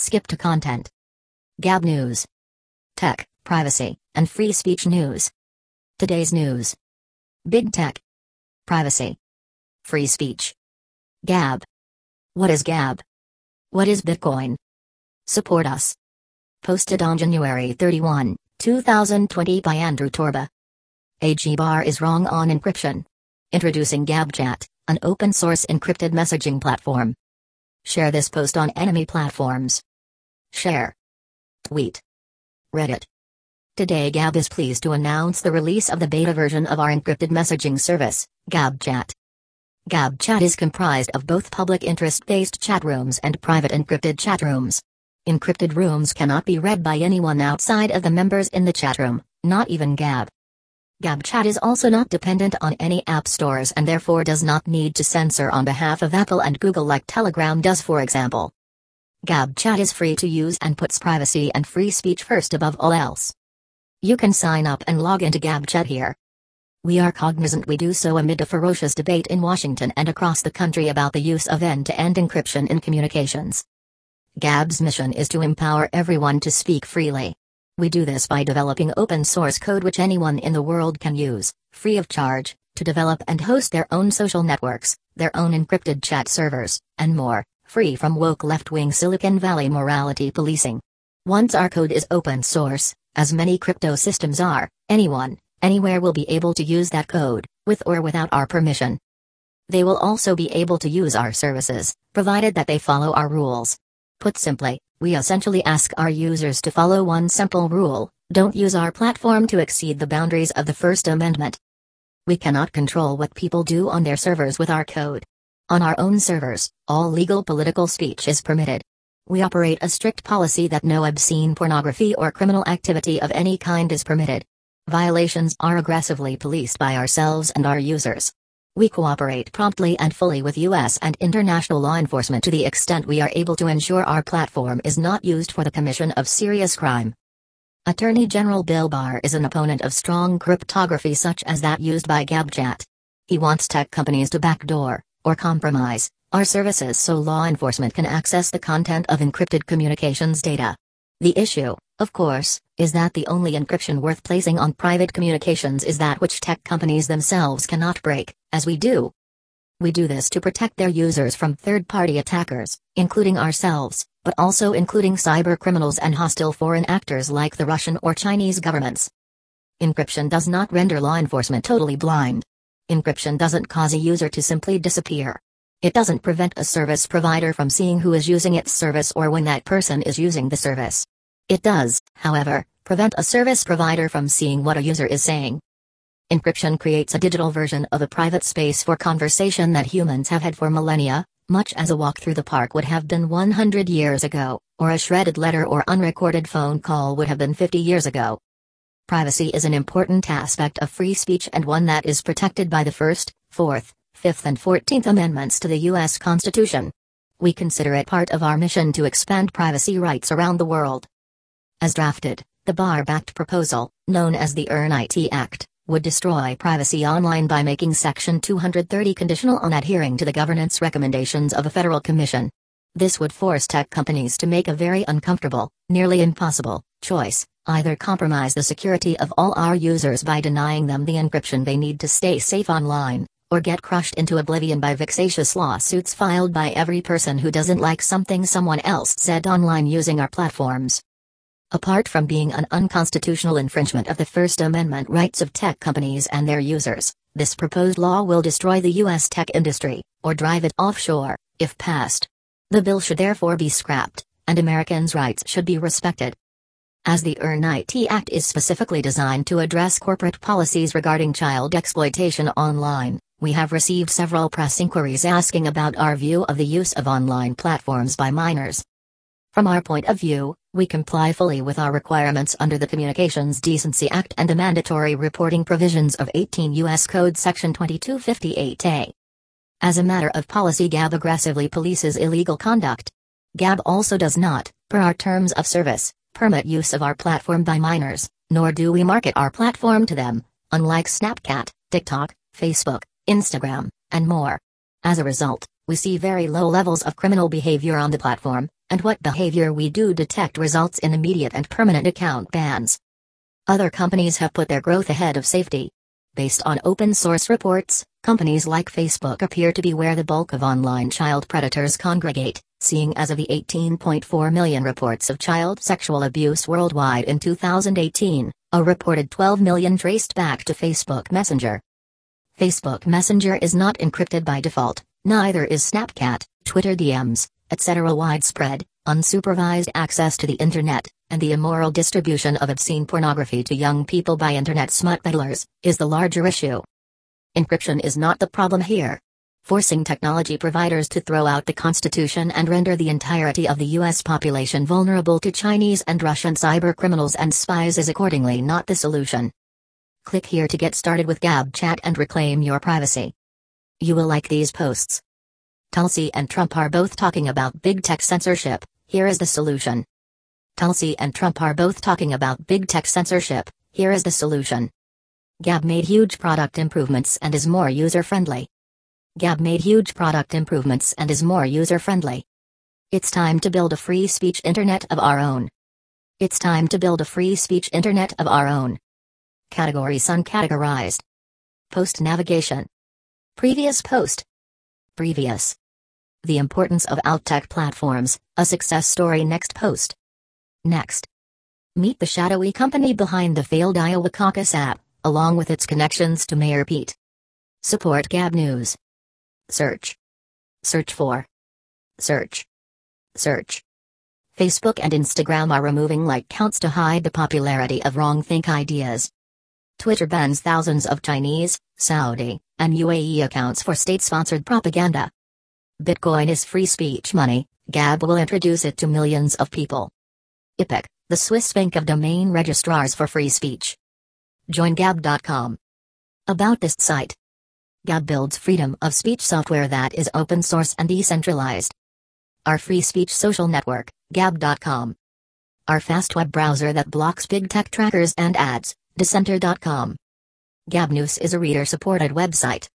Skip to content. Gab News. Tech, privacy, and free speech news. Today's news. Big tech. Privacy. Free speech. Gab. What is Gab? What is Bitcoin? Support us. Posted on January 31, 2020 by Andrew Torba. AG Barr is wrong on encryption. Introducing GabChat, an open source encrypted messaging platform. Share this post on enemy platforms. Share. Tweet. Reddit. Today Gab is pleased to announce the release of the beta version of our encrypted messaging service, GabChat. GabChat is comprised of both public interest-based chat rooms and private encrypted chat rooms. Encrypted rooms cannot be read by anyone outside of the members in the chat room, not even Gab. GabChat is also not dependent on any app stores and therefore does not need to censor on behalf of Apple and Google like Telegram does for example. GabChat is free to use and puts privacy and free speech first above all else. You can sign up and log into GabChat here. We are cognizant we do so amid a ferocious debate in Washington and across the country about the use of end-to-end encryption in communications. Gab's mission is to empower everyone to speak freely. We do this by developing open source code which anyone in the world can use, free of charge, to develop and host their own social networks, their own encrypted chat servers, and more, free from woke left wing Silicon Valley morality policing. Once our code is open source, as many crypto systems are, anyone, anywhere will be able to use that code, with or without our permission. They will also be able to use our services, provided that they follow our rules. Put simply, we essentially ask our users to follow one simple rule don't use our platform to exceed the boundaries of the First Amendment. We cannot control what people do on their servers with our code. On our own servers, all legal political speech is permitted. We operate a strict policy that no obscene pornography or criminal activity of any kind is permitted. Violations are aggressively policed by ourselves and our users. We cooperate promptly and fully with U.S. and international law enforcement to the extent we are able to ensure our platform is not used for the commission of serious crime. Attorney General Bill Barr is an opponent of strong cryptography such as that used by GabChat. He wants tech companies to backdoor, or compromise, our services so law enforcement can access the content of encrypted communications data. The issue, of course, is that the only encryption worth placing on private communications is that which tech companies themselves cannot break, as we do. We do this to protect their users from third party attackers, including ourselves, but also including cyber criminals and hostile foreign actors like the Russian or Chinese governments. Encryption does not render law enforcement totally blind. Encryption doesn't cause a user to simply disappear. It doesn't prevent a service provider from seeing who is using its service or when that person is using the service. It does, however, prevent a service provider from seeing what a user is saying. Encryption creates a digital version of a private space for conversation that humans have had for millennia, much as a walk through the park would have been 100 years ago, or a shredded letter or unrecorded phone call would have been 50 years ago. Privacy is an important aspect of free speech and one that is protected by the First, Fourth, Fifth and Fourteenth Amendments to the U.S. Constitution. We consider it part of our mission to expand privacy rights around the world. As drafted, the Barr backed proposal, known as the EARN IT Act, would destroy privacy online by making Section 230 conditional on adhering to the governance recommendations of a federal commission. This would force tech companies to make a very uncomfortable, nearly impossible, choice either compromise the security of all our users by denying them the encryption they need to stay safe online, or get crushed into oblivion by vexatious lawsuits filed by every person who doesn't like something someone else said online using our platforms. Apart from being an unconstitutional infringement of the First Amendment rights of tech companies and their users, this proposed law will destroy the U.S. tech industry, or drive it offshore, if passed. The bill should therefore be scrapped, and Americans' rights should be respected. As the EARN IT Act is specifically designed to address corporate policies regarding child exploitation online, we have received several press inquiries asking about our view of the use of online platforms by minors. From our point of view, we comply fully with our requirements under the Communications Decency Act and the mandatory reporting provisions of 18 U.S. Code Section 2258A. As a matter of policy, GAB aggressively polices illegal conduct. GAB also does not, per our terms of service, permit use of our platform by minors, nor do we market our platform to them, unlike Snapchat, TikTok, Facebook, Instagram, and more. As a result, we see very low levels of criminal behavior on the platform, and what behavior we do detect results in immediate and permanent account bans. Other companies have put their growth ahead of safety. Based on open source reports, companies like Facebook appear to be where the bulk of online child predators congregate, seeing as of the 18.4 million reports of child sexual abuse worldwide in 2018, a reported 12 million traced back to Facebook Messenger. Facebook Messenger is not encrypted by default, neither is Snapchat, Twitter DMs, etc. Widespread, unsupervised access to the Internet, and the immoral distribution of obscene pornography to young people by Internet smut peddlers, is the larger issue. Encryption is not the problem here. Forcing technology providers to throw out the Constitution and render the entirety of the U.S. population vulnerable to Chinese and Russian cybercriminals and spies is accordingly not the solution. Click here to get started with Gab Chat and reclaim your privacy. You will like these posts. Tulsi and Trump are both talking about big tech censorship, here is the solution. Tulsi and Trump are both talking about big tech censorship, here is the solution. Gab made huge product improvements and is more user friendly. Gab made huge product improvements and is more user friendly. It's time to build a free speech internet of our own. It's time to build a free speech internet of our own. Categories uncategorized. Post navigation. Previous post. Previous. The importance of alt-tech platforms, a success story next post. Next. Meet the shadowy company behind the failed Iowa caucus app, along with its connections to Mayor Pete. Support Gab News. Search. Search for. Search. Search. Facebook and Instagram are removing like counts to hide the popularity of wrong think ideas. Twitter bans thousands of Chinese, Saudi, and UAE accounts for state sponsored propaganda. Bitcoin is free speech money, Gab will introduce it to millions of people. Epik, the Swiss Bank of Domain Registrars for Free Speech. Join Gab.com. About this site. Gab builds freedom of speech software that is open source and decentralized. Our free speech social network, Gab.com. Our fast web browser that blocks big tech trackers and ads, Dissenter.com. Gabnews is a reader supported website.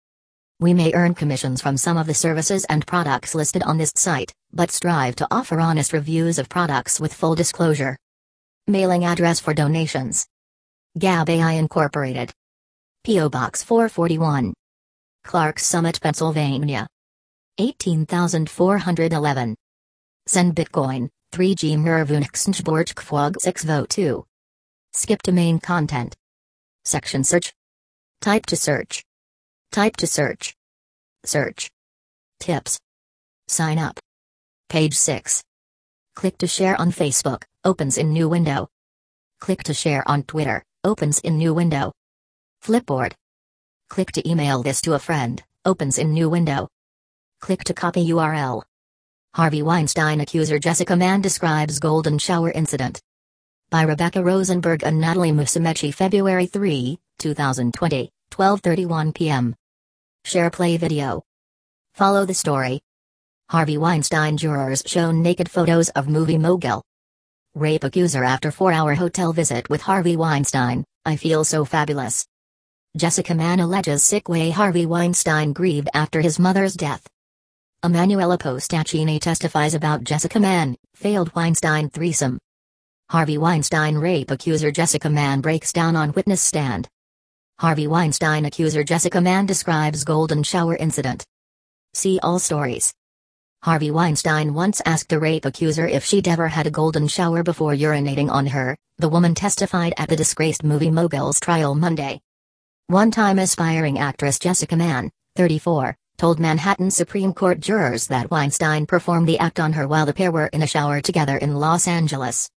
We may earn commissions from some of the services and products listed on this site, but strive to offer honest reviews of products with full disclosure. Mailing address for donations Gab AI Incorporated. P.O. Box 441. Clarks Summit, Pennsylvania. 18411. Send Bitcoin, 3G Mervunxnchborgkfog 602. Skip to main content. Section search. Type to search. Type to search. Search. Tips. Sign up. Page 6. Click to share on Facebook, opens in new window. Click to share on Twitter, opens in new window. Flipboard. Click to email this to a friend, opens in new window. Click to copy URL. Harvey Weinstein accuser Jessica Mann describes golden shower incident by Rebecca Rosenberg and Natalie Musumeci February 3, 2020, 12:31 p.m. Share play video. Follow the story. Harvey Weinstein jurors shown naked photos of movie mogul. Rape accuser after 4-hour hotel visit with Harvey Weinstein. I feel so fabulous. Jessica Mann alleges sick way Harvey Weinstein grieved after his mother's death. Emanuela Postacchini testifies about Jessica Mann, failed Weinstein threesome. Harvey Weinstein rape accuser Jessica Mann breaks down on witness stand. Harvey Weinstein accuser Jessica Mann describes golden shower incident. See all stories. Harvey Weinstein once asked the rape accuser if she'd ever had a golden shower before urinating on her, the woman testified at the disgraced movie mogul's trial Monday. One-time aspiring actress Jessica Mann, 34, told Manhattan Supreme Court jurors that Weinstein performed the act on her while the pair were in a shower together in Los Angeles.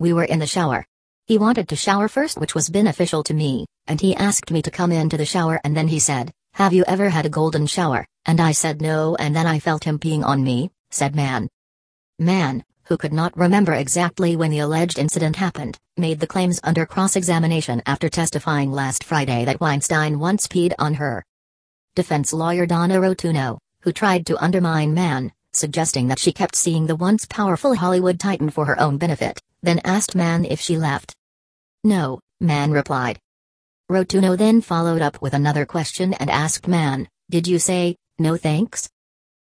We were in the shower. He wanted to shower first, which was beneficial to me, and he asked me to come into the shower and then he said, Have you ever had a golden shower? And I said no, and then I felt him peeing on me, said Mann. Mann, who could not remember exactly when the alleged incident happened, made the claims under cross examination after testifying last Friday that Weinstein once peed on her. Defense lawyer Donna Rotunno, who tried to undermine Mann, suggesting that she kept seeing the once powerful Hollywood titan for her own benefit, then asked Mann if she left. No, Mann replied. Rotunno then followed up with another question and asked Mann, Did you say, no thanks?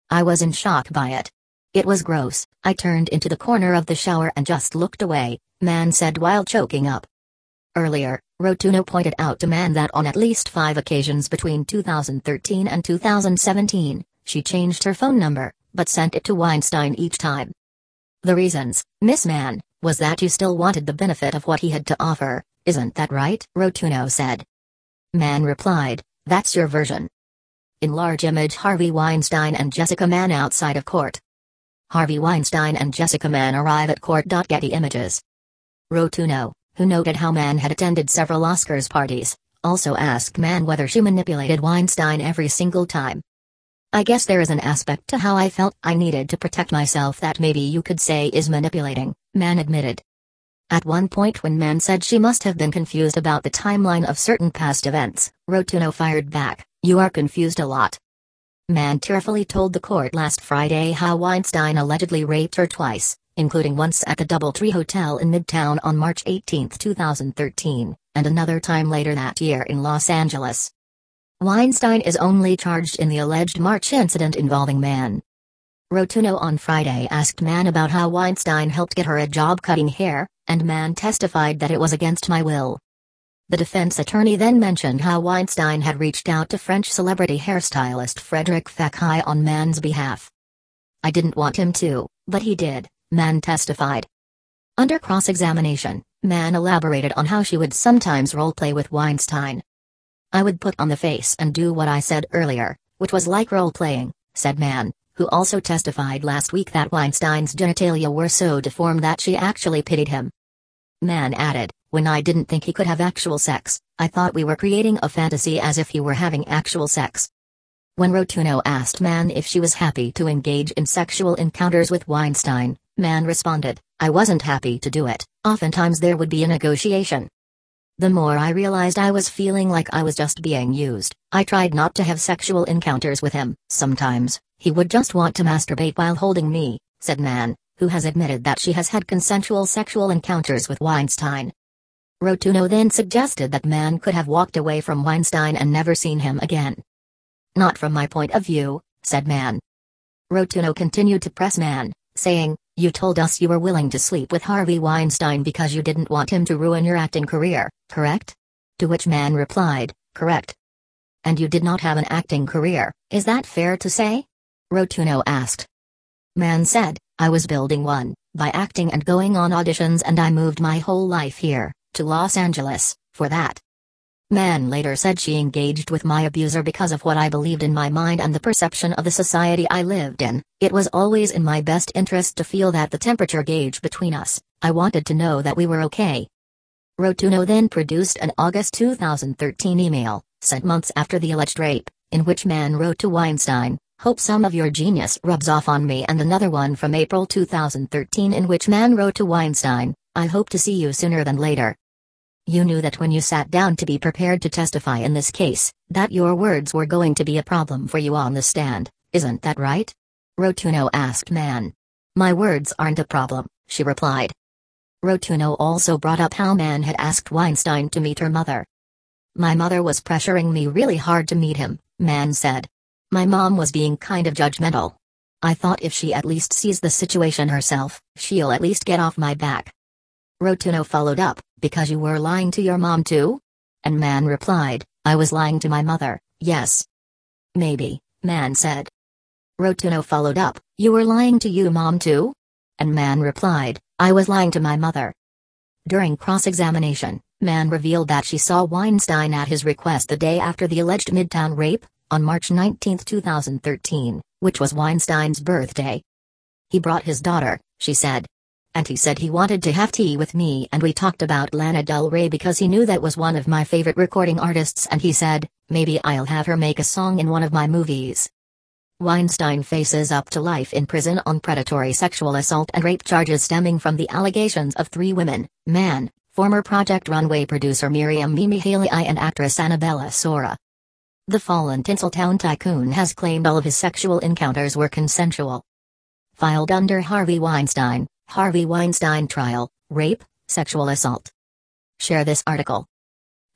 I was in shock by it. It was gross. I turned into the corner of the shower and just looked away, Mann said while choking up. Earlier, Rotunno pointed out to Mann that on at least five occasions between 2013 and 2017, she changed her phone number, but sent it to Weinstein each time. The reasons, Miss Mann, was that you still wanted the benefit of what he had to offer, isn't that right? Rotunno said. Mann replied, That's your version. In large image Harvey Weinstein and Jessica Mann outside of court. Harvey Weinstein and Jessica Mann arrive at court. Getty Images. Rotunno, who noted how Mann had attended several Oscars parties, also asked Mann whether she manipulated Weinstein every single time. I guess there is an aspect to how I felt I needed to protect myself that maybe you could say is manipulating, Mann admitted. At one point when Mann said she must have been confused about the timeline of certain past events, Rotunno fired back, you are confused a lot. Mann tearfully told the court last Friday how Weinstein allegedly raped her twice, including once at the Doubletree Hotel in Midtown on March 18, 2013, and another time later that year in Los Angeles. Weinstein is only charged in the alleged March incident involving Mann. Rotunno on Friday asked Mann about how Weinstein helped get her a job cutting hair, and Mann testified that it was against my will. The defense attorney then mentioned how Weinstein had reached out to French celebrity hairstylist Frederic Fekkai on Mann's behalf. I didn't want him to, but he did, Mann testified. Under cross examination, Mann elaborated on how she would sometimes role-play with Weinstein. I would put on the face and do what I said earlier, which was like role-playing, said Mann, who also testified last week that Weinstein's genitalia were so deformed that she actually pitied him. Mann added, when I didn't think he could have actual sex, I thought we were creating a fantasy as if he were having actual sex. When Rotunno asked Mann if she was happy to engage in sexual encounters with Weinstein, Mann responded, I wasn't happy to do it, oftentimes there would be a negotiation. The more I realized I was feeling like I was just being used, I tried not to have sexual encounters with him. Sometimes, he would just want to masturbate while holding me, said Mann, who has admitted that she has had consensual sexual encounters with Weinstein. Rotunno then suggested that Mann could have walked away from Weinstein and never seen him again. Not from my point of view, said Mann. Rotunno continued to press Mann, saying, You told us you were willing to sleep with Harvey Weinstein because you didn't want him to ruin your acting career, correct? To which Mann replied, Correct. And you did not have an acting career, is that fair to say? Rotunno asked. Mann said, I was building one, by acting and going on auditions and I moved my whole life here, to Los Angeles, for that. Mann later said she engaged with my abuser because of what I believed in my mind and the perception of the society I lived in. It was always in my best interest to feel that the temperature gauge between us, I wanted to know that we were okay. Rotunno then produced an August 2013 email, sent months after the alleged rape, in which Mann wrote to Weinstein, Hope some of your genius rubs off on me, and another one from April 2013 in which Mann wrote to Weinstein, I hope to see you sooner than later. You knew that when you sat down to be prepared to testify in this case, that your words were going to be a problem for you on the stand, isn't that right? Rotunno asked Mann. My words aren't a problem, she replied. Rotunno also brought up how Mann had asked Weinstein to meet her mother. My mother was pressuring me really hard to meet him, Mann said. My mom was being kind of judgmental. I thought if she at least sees the situation herself, she'll at least get off my back. Rotunno followed up, because you were lying to your mom too? And Mann replied, I was lying to my mother, yes. Maybe, Mann said. Rotunno followed up, you were lying to you mom too? And Mann replied, I was lying to my mother. During cross-examination, Mann revealed that she saw Weinstein at his request the day after the alleged Midtown rape, on March 19, 2013, which was Weinstein's birthday. He brought his daughter, she said, and he said he wanted to have tea with me and we talked about Lana Del Rey because he knew that was one of my favorite recording artists and he said, maybe I'll have her make a song in one of my movies. Weinstein faces up to life in prison on predatory sexual assault and rape charges stemming from the allegations of three women, Mann, former Project Runway producer Miriam Mimi Haleyi and actress Annabella Sciorra. The fallen Tinseltown tycoon has claimed all of his sexual encounters were consensual. Filed under Harvey Weinstein, Harvey Weinstein trial, rape, sexual assault. Share this article.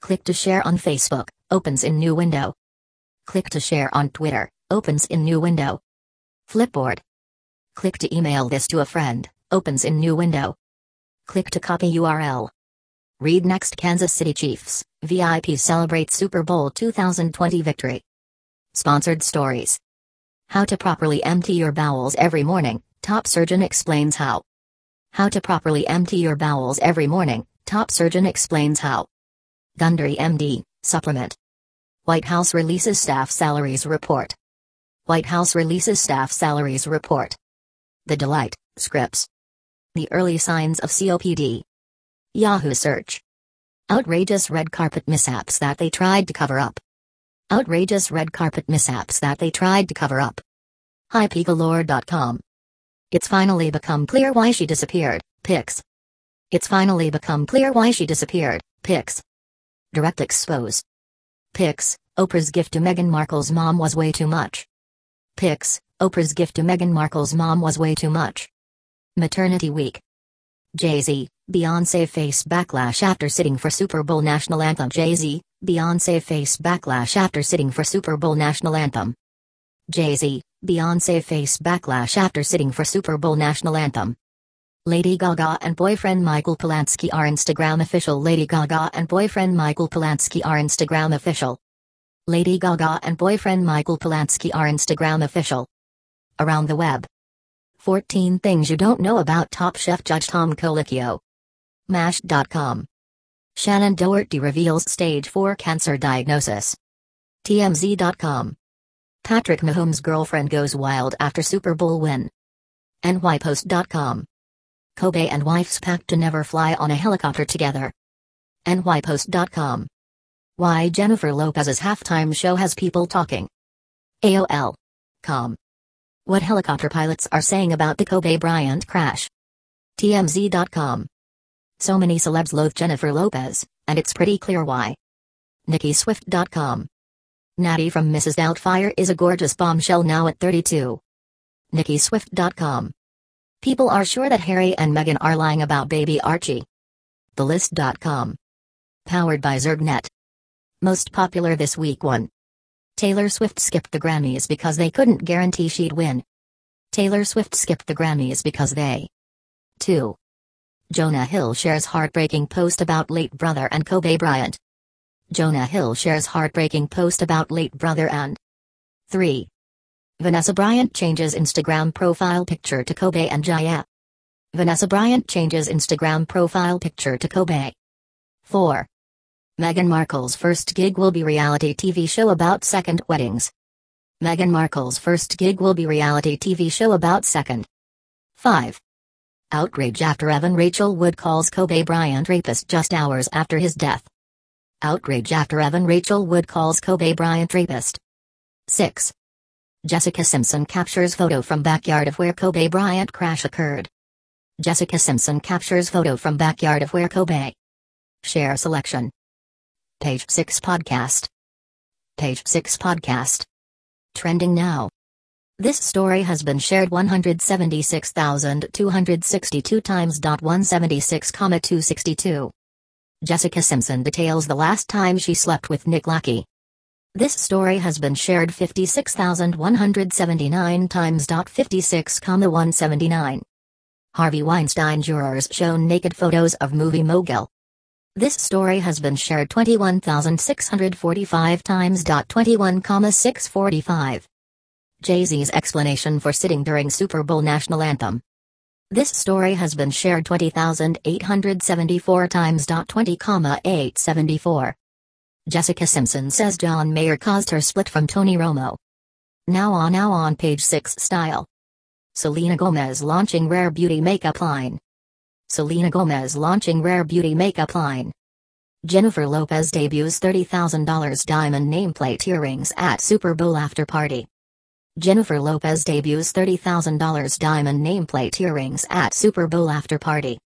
Click to share on Facebook, opens in new window. Click to share on Twitter, opens in new window. Flipboard. Click to email this to a friend, opens in new window. Click to copy URL. Read next Kansas City Chiefs, VIP celebrate Super Bowl 2020 victory. Sponsored stories. How to properly empty your bowels every morning, top surgeon explains how. How to properly empty your bowels every morning, top surgeon explains how. Gundry MD, supplement. White House releases staff salaries report. White House releases staff salaries report. The Delight, Scripps. The early signs of COPD. Yahoo search. Outrageous red carpet mishaps that they tried to cover up. Outrageous red carpet mishaps that they tried to cover up. HighPeagalore.com. It's finally become clear why she disappeared. Pics. It's finally become clear why she disappeared. Pics. Direct expose. Pics. Oprah's gift to Meghan Markle's mom was way too much. Pics. Oprah's gift to Meghan Markle's mom was way too much. Maternity week. Jay Z, Beyonce face backlash after sitting for Super Bowl national anthem. Jay Z, Beyonce face backlash after sitting for Super Bowl national anthem. Jay Z, Beyonce face backlash after sitting for Super Bowl national anthem. Lady Gaga and boyfriend Michael Polansky are Instagram official. Lady Gaga and boyfriend Michael Polansky are Instagram official. Lady Gaga and boyfriend Michael Polansky are Instagram official. Around the web. 14 things you don't know about Top Chef Judge Tom Colicchio. Mashed.com. Shannen Doherty reveals stage 4 cancer diagnosis. TMZ.com. Patrick Mahomes' girlfriend goes wild after Super Bowl win. NYPost.com. Kobe and wife's pact to never fly on a helicopter together. NYPost.com. Why Jennifer Lopez's halftime show has people talking. AOL.com. What helicopter pilots are saying about the Kobe Bryant crash. TMZ.com. So many celebs loathe Jennifer Lopez, and it's pretty clear why. NickiSwift.com. Natty from Mrs. Doubtfire is a gorgeous bombshell now at 32. NickiSwift.com. People are sure that Harry and Meghan are lying about baby Archie. TheList.com. Powered by ZergNet. Most popular this week 1. Taylor Swift skipped the Grammys because they couldn't guarantee she'd win. Taylor Swift skipped the Grammys because they. 2. Jonah Hill shares heartbreaking post about late brother and Kobe Bryant. Jonah Hill shares heartbreaking post about late brother and 3. Vanessa Bryant changes Instagram profile picture to Kobe and Jaya. Vanessa Bryant changes Instagram profile picture to Kobe. 4. Meghan Markle's first gig will be reality TV show about second weddings. Meghan Markle's first gig will be reality TV show about second. 5. Outrage after Evan Rachel Wood calls Kobe Bryant rapist just hours after his death. Outrage after Evan Rachel Wood calls Kobe Bryant rapist. 6. Jessica Simpson captures photo from backyard of where Kobe Bryant crash occurred. Jessica Simpson captures photo from backyard of where Kobe. Share selection. Page 6 podcast. Page 6 podcast. Trending now. This story has been shared 176,262 times. 176,262. Jessica Simpson details the last time she slept with Nick Lachey. This story has been shared 56,179 times. 56,179. Harvey Weinstein jurors shown naked photos of movie mogul. This story has been shared 21,645 times. 21,645. Jay Z's explanation for sitting during Super Bowl national anthem. This story has been shared 20,874 times. 20,874. Jessica Simpson says John Mayer caused her split from Tony Romo. Now on now on page 6 style. Selena Gomez launching rare beauty makeup line. Selena Gomez launching rare beauty makeup line. Jennifer Lopez debuts $30,000 diamond nameplate earrings at Super Bowl after party. Jennifer Lopez debuts $30,000 diamond nameplate earrings at Super Bowl after party.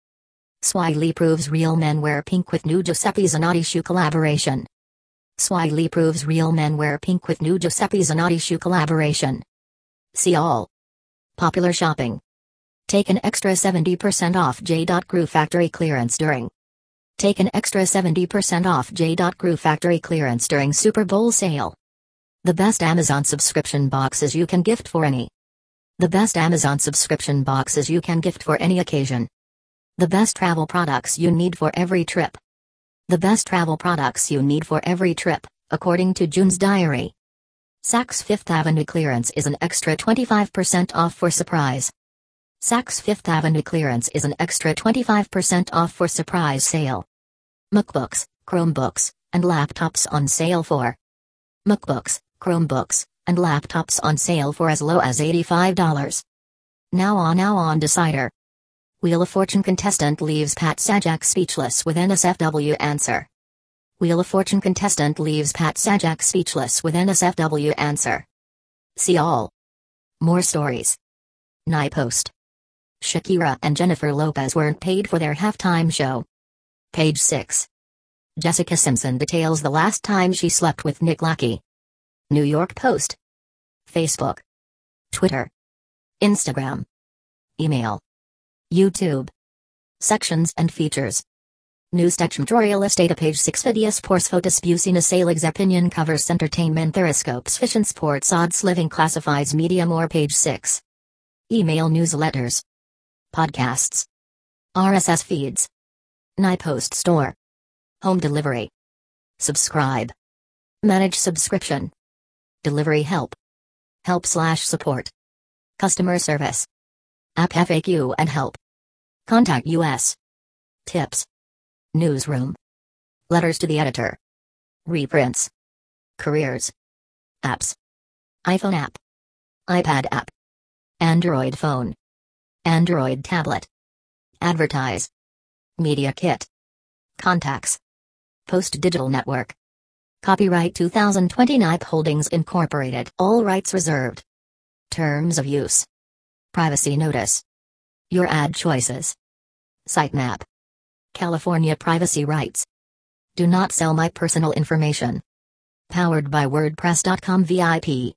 Swae Lee proves real men wear pink with new Giuseppe Zanotti shoe collaboration. Swae Lee proves real men wear pink with new Giuseppe Zanotti shoe collaboration. See all. Popular shopping. Take an extra 70% off J.Crew factory clearance during. Take an extra 70% off J.Crew factory clearance during Super Bowl sale. The best Amazon subscription boxes you can gift for any. The best Amazon subscription boxes you can gift for any occasion. The best travel products you need for every trip. The best travel products you need for every trip, according to June's diary. Saks Fifth Avenue clearance is an extra 25% off for surprise. Saks Fifth Avenue clearance is an extra 25% off for surprise sale. MacBooks, Chromebooks, and laptops on sale for MacBooks, Chromebooks, and laptops on sale for as low as $85. Now on now on Decider. Wheel of Fortune contestant leaves Pat Sajak speechless with NSFW answer. Wheel of Fortune contestant leaves Pat Sajak speechless with NSFW answer. See all. More stories. Nye Post. Shakira and Jennifer Lopez weren't paid for their halftime show. Page 6. Jessica Simpson details the last time she slept with Nick Lachey. New York Post. Facebook. Twitter. Instagram. Email. YouTube. Sections and features. News section tutorial estate page 6 videos pors photos business sales opinion covers entertainment theroscopes fiction sports odds living classifies media more page 6. Email newsletters. Podcasts. RSS feeds. Post store. Home delivery. Subscribe. Manage subscription. Delivery help. Help slash support. Customer service. App FAQ and help. Contact US. Tips. Newsroom. Letters to the editor. Reprints. Careers. Apps. iPhone app. iPad app. Android phone. Android tablet. Advertise. Media kit. Contacts. Post Digital Network. Copyright 2020 Nipe Holdings Incorporated. All rights reserved. Terms of use. Privacy notice. Your ad choices. Sitemap. California privacy rights. Do not sell my personal information. Powered by WordPress.com VIP.